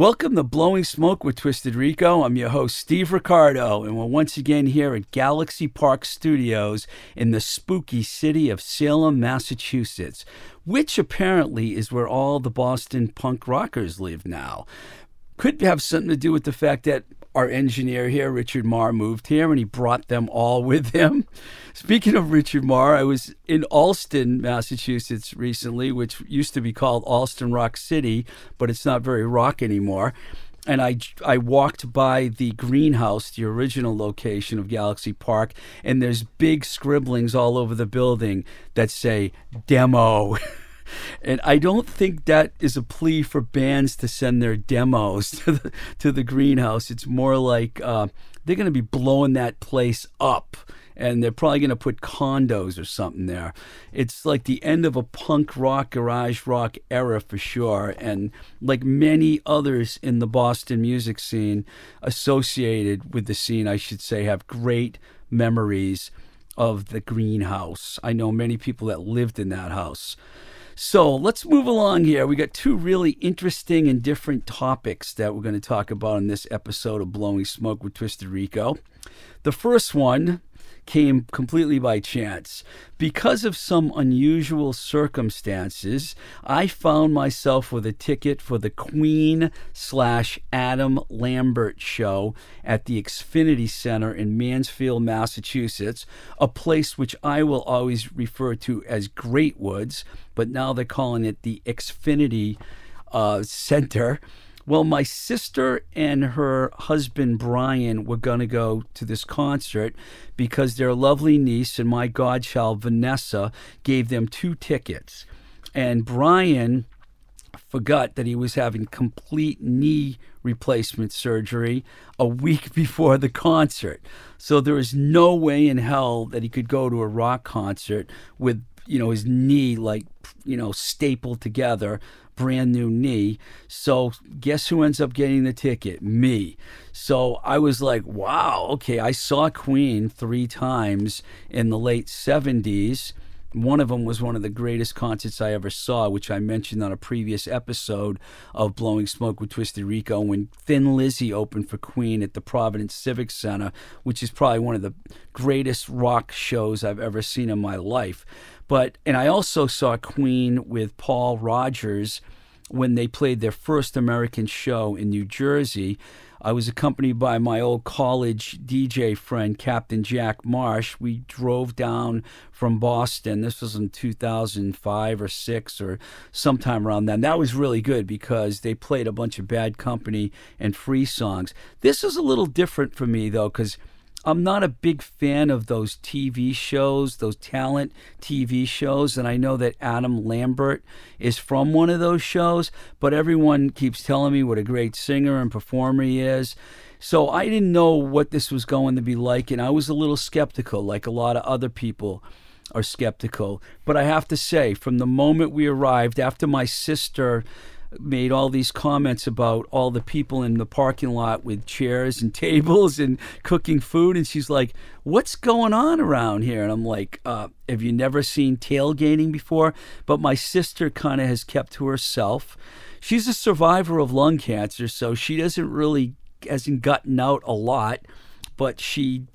Welcome to Blowing Smoke with Twisted Rico. I'm your host, Steve Ricardo, and we're once again here at Galaxy Park Studios in the spooky city of Salem, Massachusetts, which apparently is where all the Boston punk rockers live now. Could have something to do with the fact that our engineer here, Richard Marr, moved here and he brought them all with him. Speaking of Richard Marr, I was in Allston, Massachusetts recently, which used to be called Allston Rock City, but it's not very rock anymore. And I, I walked by the greenhouse, the original location of Galaxy Park, and there's big scribblings all over the building that say demo. And I don't think that is a plea for bands to send their demos to the, to the greenhouse. It's more like uh, they're going to be blowing that place up and they're probably going to put condos or something there. It's like the end of a punk rock, garage rock era for sure. And like many others in the Boston music scene associated with the scene, I should say, have great memories of the greenhouse. I know many people that lived in that house. So let's move along here. We got two really interesting and different topics that we're going to talk about in this episode of Blowing Smoke with Twisted Rico. The first one came completely by chance. Because of some unusual circumstances, I found myself with a ticket for the Queen slash Adam Lambert show at the Xfinity Center in Mansfield, Massachusetts, a place which I will always refer to as Great Woods, but now they're calling it the Xfinity uh, Center. Well, my sister and her husband Brian were going to go to this concert because their lovely niece and my godchild Vanessa gave them two tickets. And Brian forgot that he was having complete knee replacement surgery a week before the concert. So there is no way in hell that he could go to a rock concert with, you know, his knee like, you know, stapled together brand new knee. So guess who ends up getting the ticket? Me. So I was like, wow, okay, I saw Queen three times in the late 70s. One of them was one of the greatest concerts I ever saw, which I mentioned on a previous episode of Blowing Smoke with Twisted Rico when Thin Lizzy opened for Queen at the Providence Civic Center, which is probably one of the greatest rock shows I've ever seen in my life. But and I also saw Queen with Paul Rodgers when they played their first American show in New Jersey. I was accompanied by my old college DJ friend, Captain Jack Marsh. We drove down from Boston. This was in 2005 or 6 or sometime around then. That was really good because they played a bunch of Bad Company and Free songs. This is a little different for me, though, because I'm not a big fan of those TV shows, those talent TV shows. And I know that Adam Lambert is from one of those shows, but everyone keeps telling me what a great singer and performer he is. So I didn't know what this was going to be like. And I was a little skeptical, like a lot of other people are skeptical. But I have to say, from the moment we arrived, after my sister made all these comments about all the people in the parking lot with chairs and tables and cooking food. And she's like, What's going on around here? And I'm like, uh, Have you never seen tailgating before? But my sister kind of has kept to herself. She's a survivor of lung cancer, so she doesn't really, hasn't gotten out a lot, but she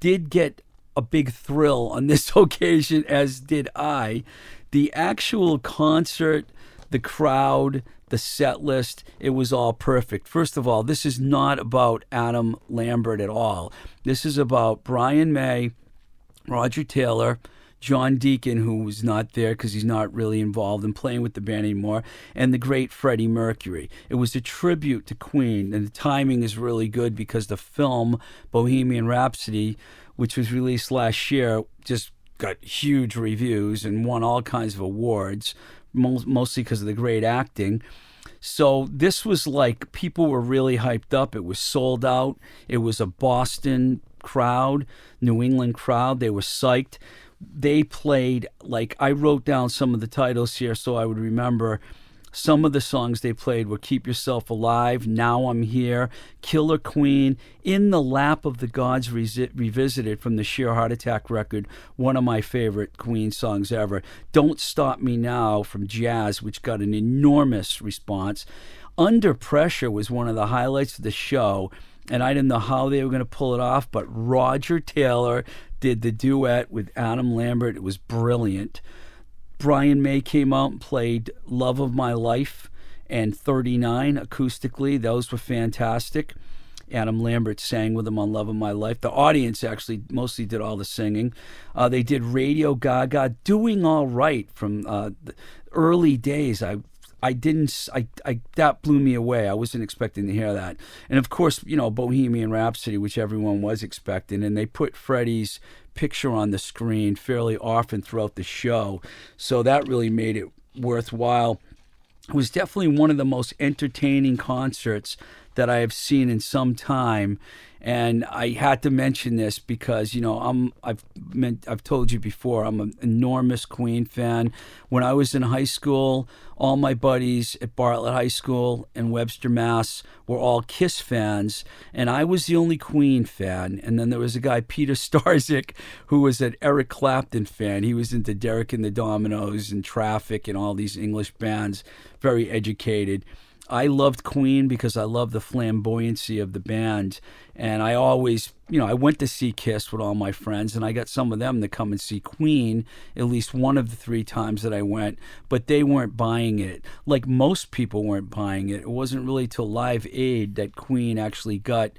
did get a big thrill on this occasion, as did I. The actual concert, the crowd, the set list, it was all perfect. First of all, this is not about Adam Lambert at all. This is about Brian May, Roger Taylor, John Deacon, who was not there because he's not really involved in playing with the band anymore, and the great Freddie Mercury. It was a tribute to Queen, and the timing is really good because the film Bohemian Rhapsody, which was released last year, just got huge reviews and won all kinds of awards mostly because of the great acting. So this was like people were really hyped up. It was sold out. It was a Boston crowd, New England crowd. They were psyched. They played like I wrote down some of the titles here so I would remember some of the songs they played were Keep Yourself Alive, Now I'm Here, Killer Queen, In the Lap of the Gods Revisited from the Sheer Heart Attack record, one of my favorite Queen songs ever. Don't Stop Me Now from Jazz, which got an enormous response. Under Pressure was one of the highlights of the show, and I didn't know how they were going to pull it off, but Roger Taylor did the duet with Adam Lambert. It was brilliant. Brian May came out and played Love of My Life and 39 acoustically. Those were fantastic. Adam Lambert sang with them on Love of My Life. The audience actually mostly did all the singing. Uh, they did Radio Gaga, doing all right from uh, early days. I I didn't. I, I that blew me away. I wasn't expecting to hear that. And of course, you know, Bohemian Rhapsody, which everyone was expecting, and they put Freddie's picture on the screen fairly often throughout the show, so that really made it worthwhile. It was definitely one of the most entertaining concerts that I have seen in some time. And I had to mention this because you know I'm I've meant, I've told you before I'm an enormous Queen fan. When I was in high school, all my buddies at Bartlett High School in Webster, Mass, were all Kiss fans, and I was the only Queen fan. And then there was a guy Peter Starzik who was an Eric Clapton fan. He was into Derek and the Dominos and Traffic and all these English bands. Very educated. I loved Queen because I love the flamboyancy of the band. And I always, you know, I went to see Kiss with all my friends, and I got some of them to come and see Queen at least one of the three times that I went, but they weren't buying it. Like most people weren't buying it. It wasn't really till Live Aid that Queen actually got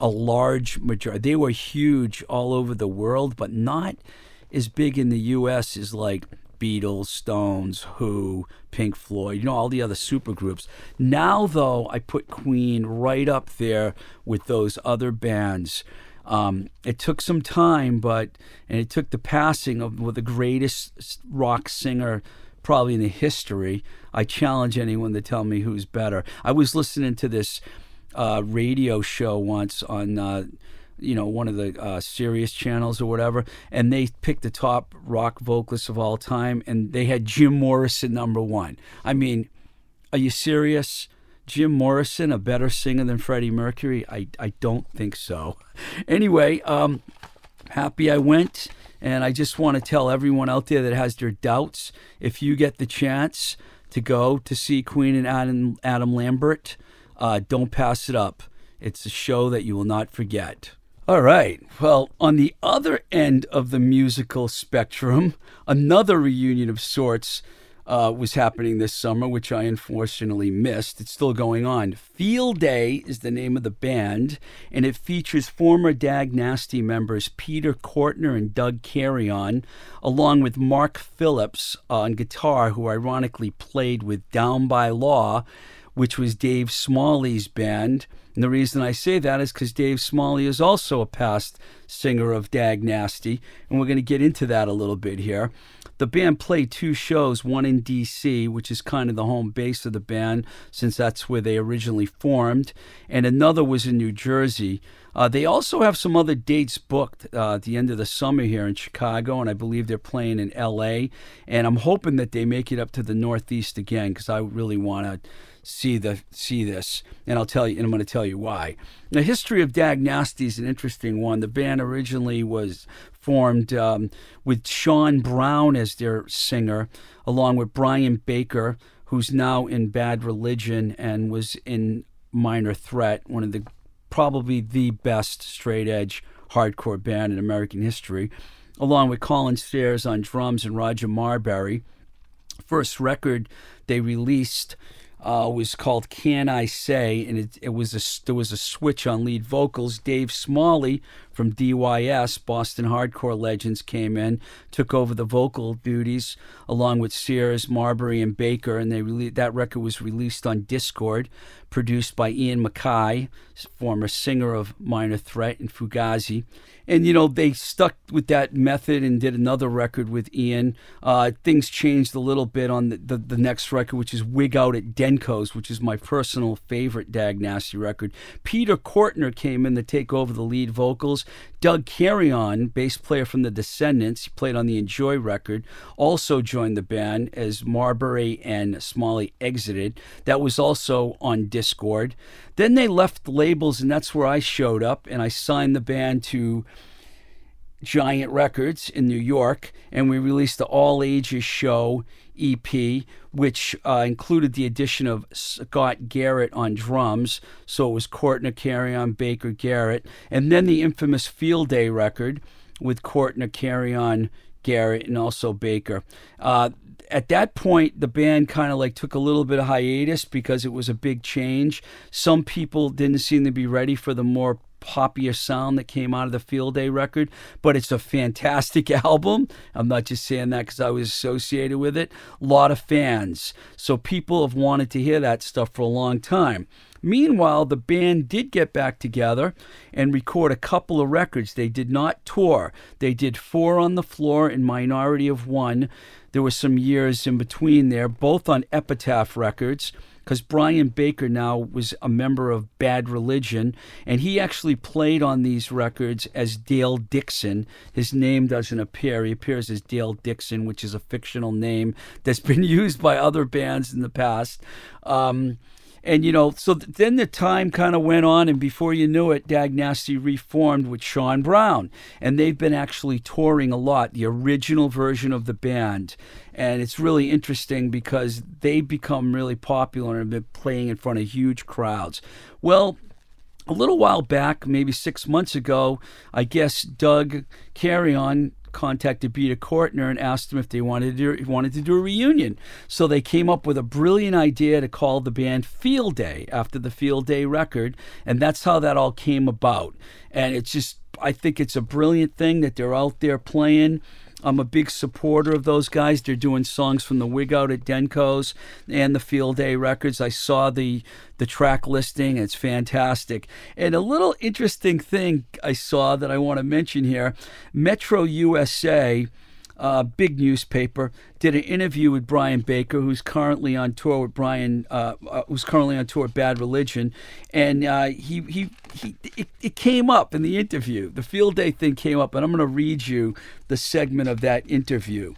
a large majority. They were huge all over the world, but not as big in the U.S. as like Beatles, Stones, Who, Pink Floyd, you know, all the other supergroups. Now, though, I put Queen right up there with those other bands. Um, it took some time, but and it took the passing of the greatest rock singer probably in the history. I challenge anyone to tell me who's better. I was listening to this uh, radio show once on. Uh, you know, one of the uh, Sirius channels or whatever, and they picked the top rock vocalists of all time, and they had Jim Morrison number one. I mean, are you serious? Jim Morrison, a better singer than Freddie Mercury? I, I don't think so. Anyway, um, happy I went, and I just want to tell everyone out there that has their doubts if you get the chance to go to see Queen and Adam, Adam Lambert, uh, don't pass it up. It's a show that you will not forget. All right. Well, on the other end of the musical spectrum, another reunion of sorts uh, was happening this summer, which I unfortunately missed. It's still going on. Field Day is the name of the band, and it features former Dag Nasty members Peter Cortner and Doug Carrion, along with Mark Phillips on guitar, who ironically played with Down by Law, which was Dave Smalley's band. And the reason I say that is because Dave Smalley is also a past singer of Dag Nasty, and we're going to get into that a little bit here. The band played two shows, one in D.C., which is kind of the home base of the band since that's where they originally formed, and another was in New Jersey. Uh, they also have some other dates booked uh, at the end of the summer here in Chicago, and I believe they're playing in L.A. And I'm hoping that they make it up to the Northeast again because I really want to see the see this, and I'll tell you, and I'm going to tell you why. The history of Dag Nasty is an interesting one. The band originally was formed um, with Shawn Brown as their singer, along with Brian Baker, who's now in Bad Religion and was in Minor Threat, one of the probably the best straight edge hardcore band in American history, along with Colin Sears on drums and Roger Marbury. First record they released uh, was called "Can I Say," and it, it was a there was a switch on lead vocals. Dave Smalley from DYS, Boston Hardcore Legends, came in, took over the vocal duties along with Sears, Marbury, and Baker, and they rele- that record was released on Dischord, produced by Ian MacKaye, former singer of Minor Threat and Fugazi and you know they stuck with that method and did another record with Ian. Uh, things changed a little bit on the, the, the, next record, which is Wig Out at Denko's, which is my personal favorite Dag Nasty record. Peter Cortner came in to take over the lead vocals. Doug Carrion, bass player from the Descendents, he played on the Enjoy record, also joined the band as Marbury and Smalley exited. That was also on Dischord. Then they left the labels, and that's where I showed up, and I signed the band to Giant Records in New York, and we released the All Ages Show EP, which uh, included the addition of Scott Garrett on drums. So it was Cortner Carrion, Baker Garrett, and then the infamous Field Day record with Cortner Carrion, Garrett, and also Baker. Uh, at that point, the band kind of like took a little bit of hiatus because it was a big change. Some people didn't seem to be ready for the more poppier sound that came out of the Field Day record, but it's a fantastic album. I'm not just saying that because I was associated with it. A lot of fans. So people have wanted to hear that stuff for a long time. Meanwhile, the band did get back together and record a couple of records. They did not tour. They did four on the floor in Minority of One. There were some years in between there, both on Epitaph Records because Brian Baker now was a member of Bad Religion, and he actually played on these records as Dale Dixon. His name doesn't appear. He appears as Dale Dixon, which is a fictional name that's been used by other bands in the past. Um, and you know, so then the time kind of went on, and before you knew it, Dag Nasty reformed with Shawn Brown, and they've been actually touring a lot. The original version of the band, and it's really interesting because they've become really popular and have been playing in front of huge crowds. Well, a little while back, maybe six months ago, I guess Doug Carrion contacted Peter Cortner and asked him if they wanted to do, wanted to do a reunion. So they came up with a brilliant idea to call the band Field Day after the Field Day record, and that's how that all came about. And it's just I think it's a brilliant thing that they're out there playing I'm a big supporter of those guys. They're doing songs from the Wig Out at Denko's and the Field Day Records. I saw the the track listing. It's fantastic. And a little interesting thing I saw that I want to mention here: Metro USA uh, big newspaper, did an interview with Brian Baker, who's currently on tour with Brian, uh, uh, who's currently on tour with Bad Religion, and uh, he he, he it, it, came up in the interview. The field day thing came up, and I'm going to read you the segment of that interview.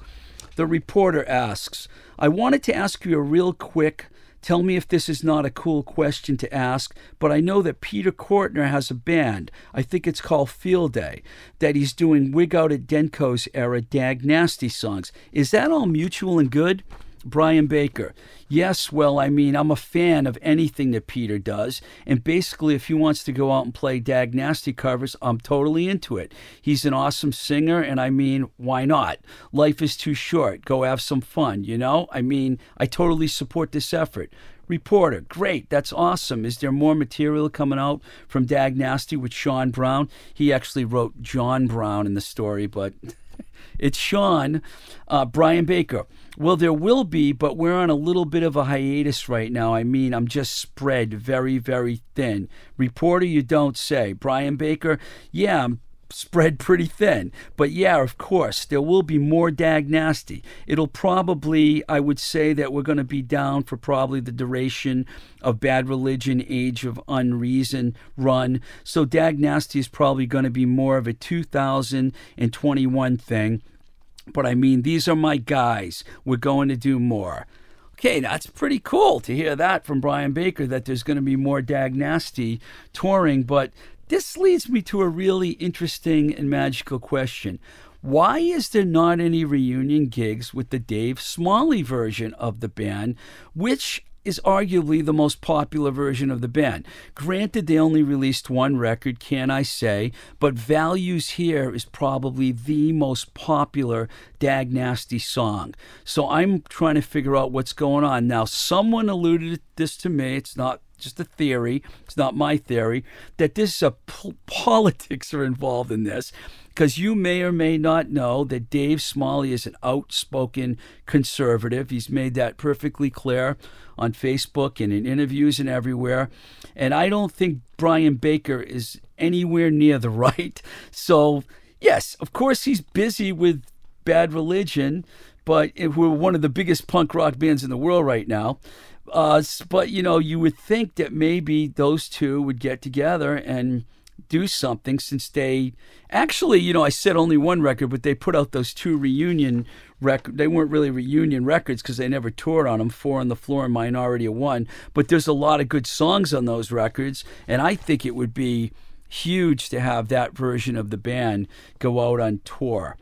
The reporter asks, "I wanted to ask you a real quick." Tell me if this is not a cool question to ask, but I know that Peter Cortner has a band. I think it's called Field Day, that he's doing Wig Out at Denko's era Dag Nasty songs. Is that all mutual and good? Brian Baker. Yes, well, I mean, I'm a fan of anything that Peter does. And basically, if he wants to go out and play Dag Nasty covers, I'm totally into it. He's an awesome singer, and I mean, why not? Life is too short. Go have some fun, you know? I mean, I totally support this effort. Reporter, great, that's awesome. Is there more material coming out from Dag Nasty with Shawn Brown? He actually wrote John Brown in the story, but it's Shawn. Uh, Brian Baker. Well, there will be, but we're on a little bit of a hiatus right now. I mean, I'm just spread very, very thin. Reporter, you don't say. Brian Baker, yeah, I'm spread pretty thin. But yeah, of course, there will be more Dag Nasty. It'll probably, I would say that we're going to be down for probably the duration of Bad Religion, Age of Unreason run. So Dag Nasty is probably going to be more of a 2021 thing. But I mean, these are my guys. We're going to do more. Okay, that's pretty cool to hear that from Brian Baker that there's going to be more Dag Nasty touring. But this leads me to a really interesting and magical question. Why is there not any reunion gigs with the Dave Smalley version of the band, which is arguably the most popular version of the band. Granted, they only released one record, can I say, but Values Here is probably the most popular Dag Nasty song. So I'm trying to figure out what's going on. Now, someone alluded this to me. It's not just a theory, it's not my theory, that this is a p- politics are involved in this because you may or may not know that Dave Smalley is an outspoken conservative. He's made that perfectly clear on Facebook and in interviews and everywhere. And I don't think Brian Baker is anywhere near the right. So, yes, of course, he's busy with bad religion, but we're one of the biggest punk rock bands in the world right now. Uh, but, you know, you would think that maybe those two would get together and do something since they actually, you know, I said only one record, but they put out those two reunion record. They weren't really reunion records because they never toured on them. Four on the floor and Minority of One. But there's a lot of good songs on those records, and I think it would be huge to have that version of the band go out on tour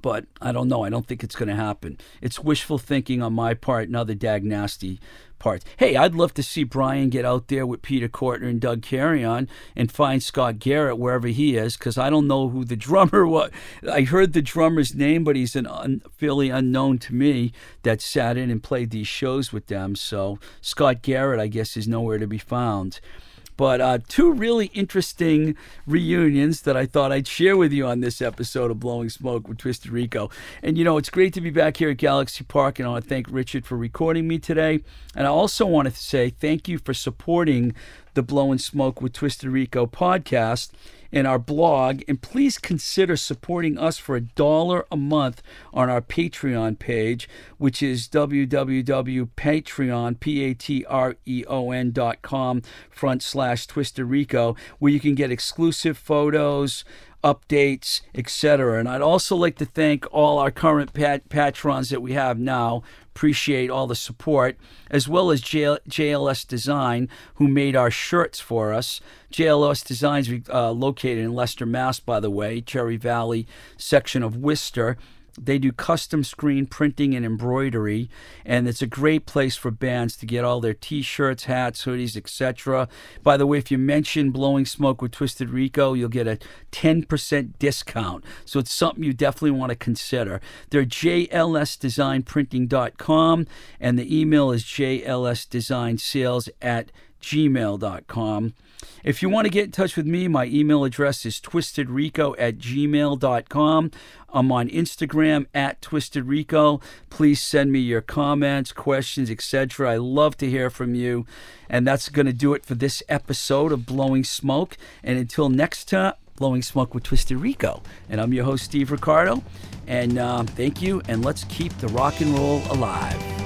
but I don't know. I don't think it's going to happen. It's wishful thinking on my part and other Dag Nasty parts. Hey, I'd love to see Brian get out there with Peter Cortner and Doug Carrion and find Scott Garrett wherever he is because I don't know who the drummer was. I heard the drummer's name, but he's an un, fairly unknown to me that sat in and played these shows with them. So Scott Garrett, I guess, is nowhere to be found. But uh, two really interesting reunions that I thought I'd share with you on this episode of Blowing Smoke with Twisted Rico. And you know, it's great to be back here at Galaxy Park, and I want to thank Richard for recording me today. And I also want to say thank you for supporting the Blowing Smoke with Twisted Rico podcast in our blog, and please consider supporting us for a dollar a month on our Patreon page, which is www.patreon, P-A-T-R-E-O-N dot com front slash Twisted Rico, where you can get exclusive photos, updates, etc. And I'd also like to thank all our current pat- patrons that we have now. Appreciate all the support, as well as JLS Design, who made our shirts for us. JLS Designs uh, located in Leicester, Mass. By the way, Cherry Valley section of Worcester. They do custom screen printing and embroidery, and it's a great place for bands to get all their t-shirts, hats, hoodies, etc. By the way, if you mention Blowing Smoke with Twisted Rico, you'll get a 10% discount. So it's something you definitely want to consider. They're jlsdesignprinting.com, and the email is jlsdesignsales at gmail.com. If you want to get in touch with me, my email address is twistedrico at gmail.com. I'm on Instagram at twistedrico. Please send me your comments, questions, etc. I love to hear from you. And that's going to do it for this episode of Blowing Smoke. And until next time, Blowing Smoke with Twisted Rico. And I'm your host, Steve Ricardo. And uh, thank you, and let's keep the rock and roll alive.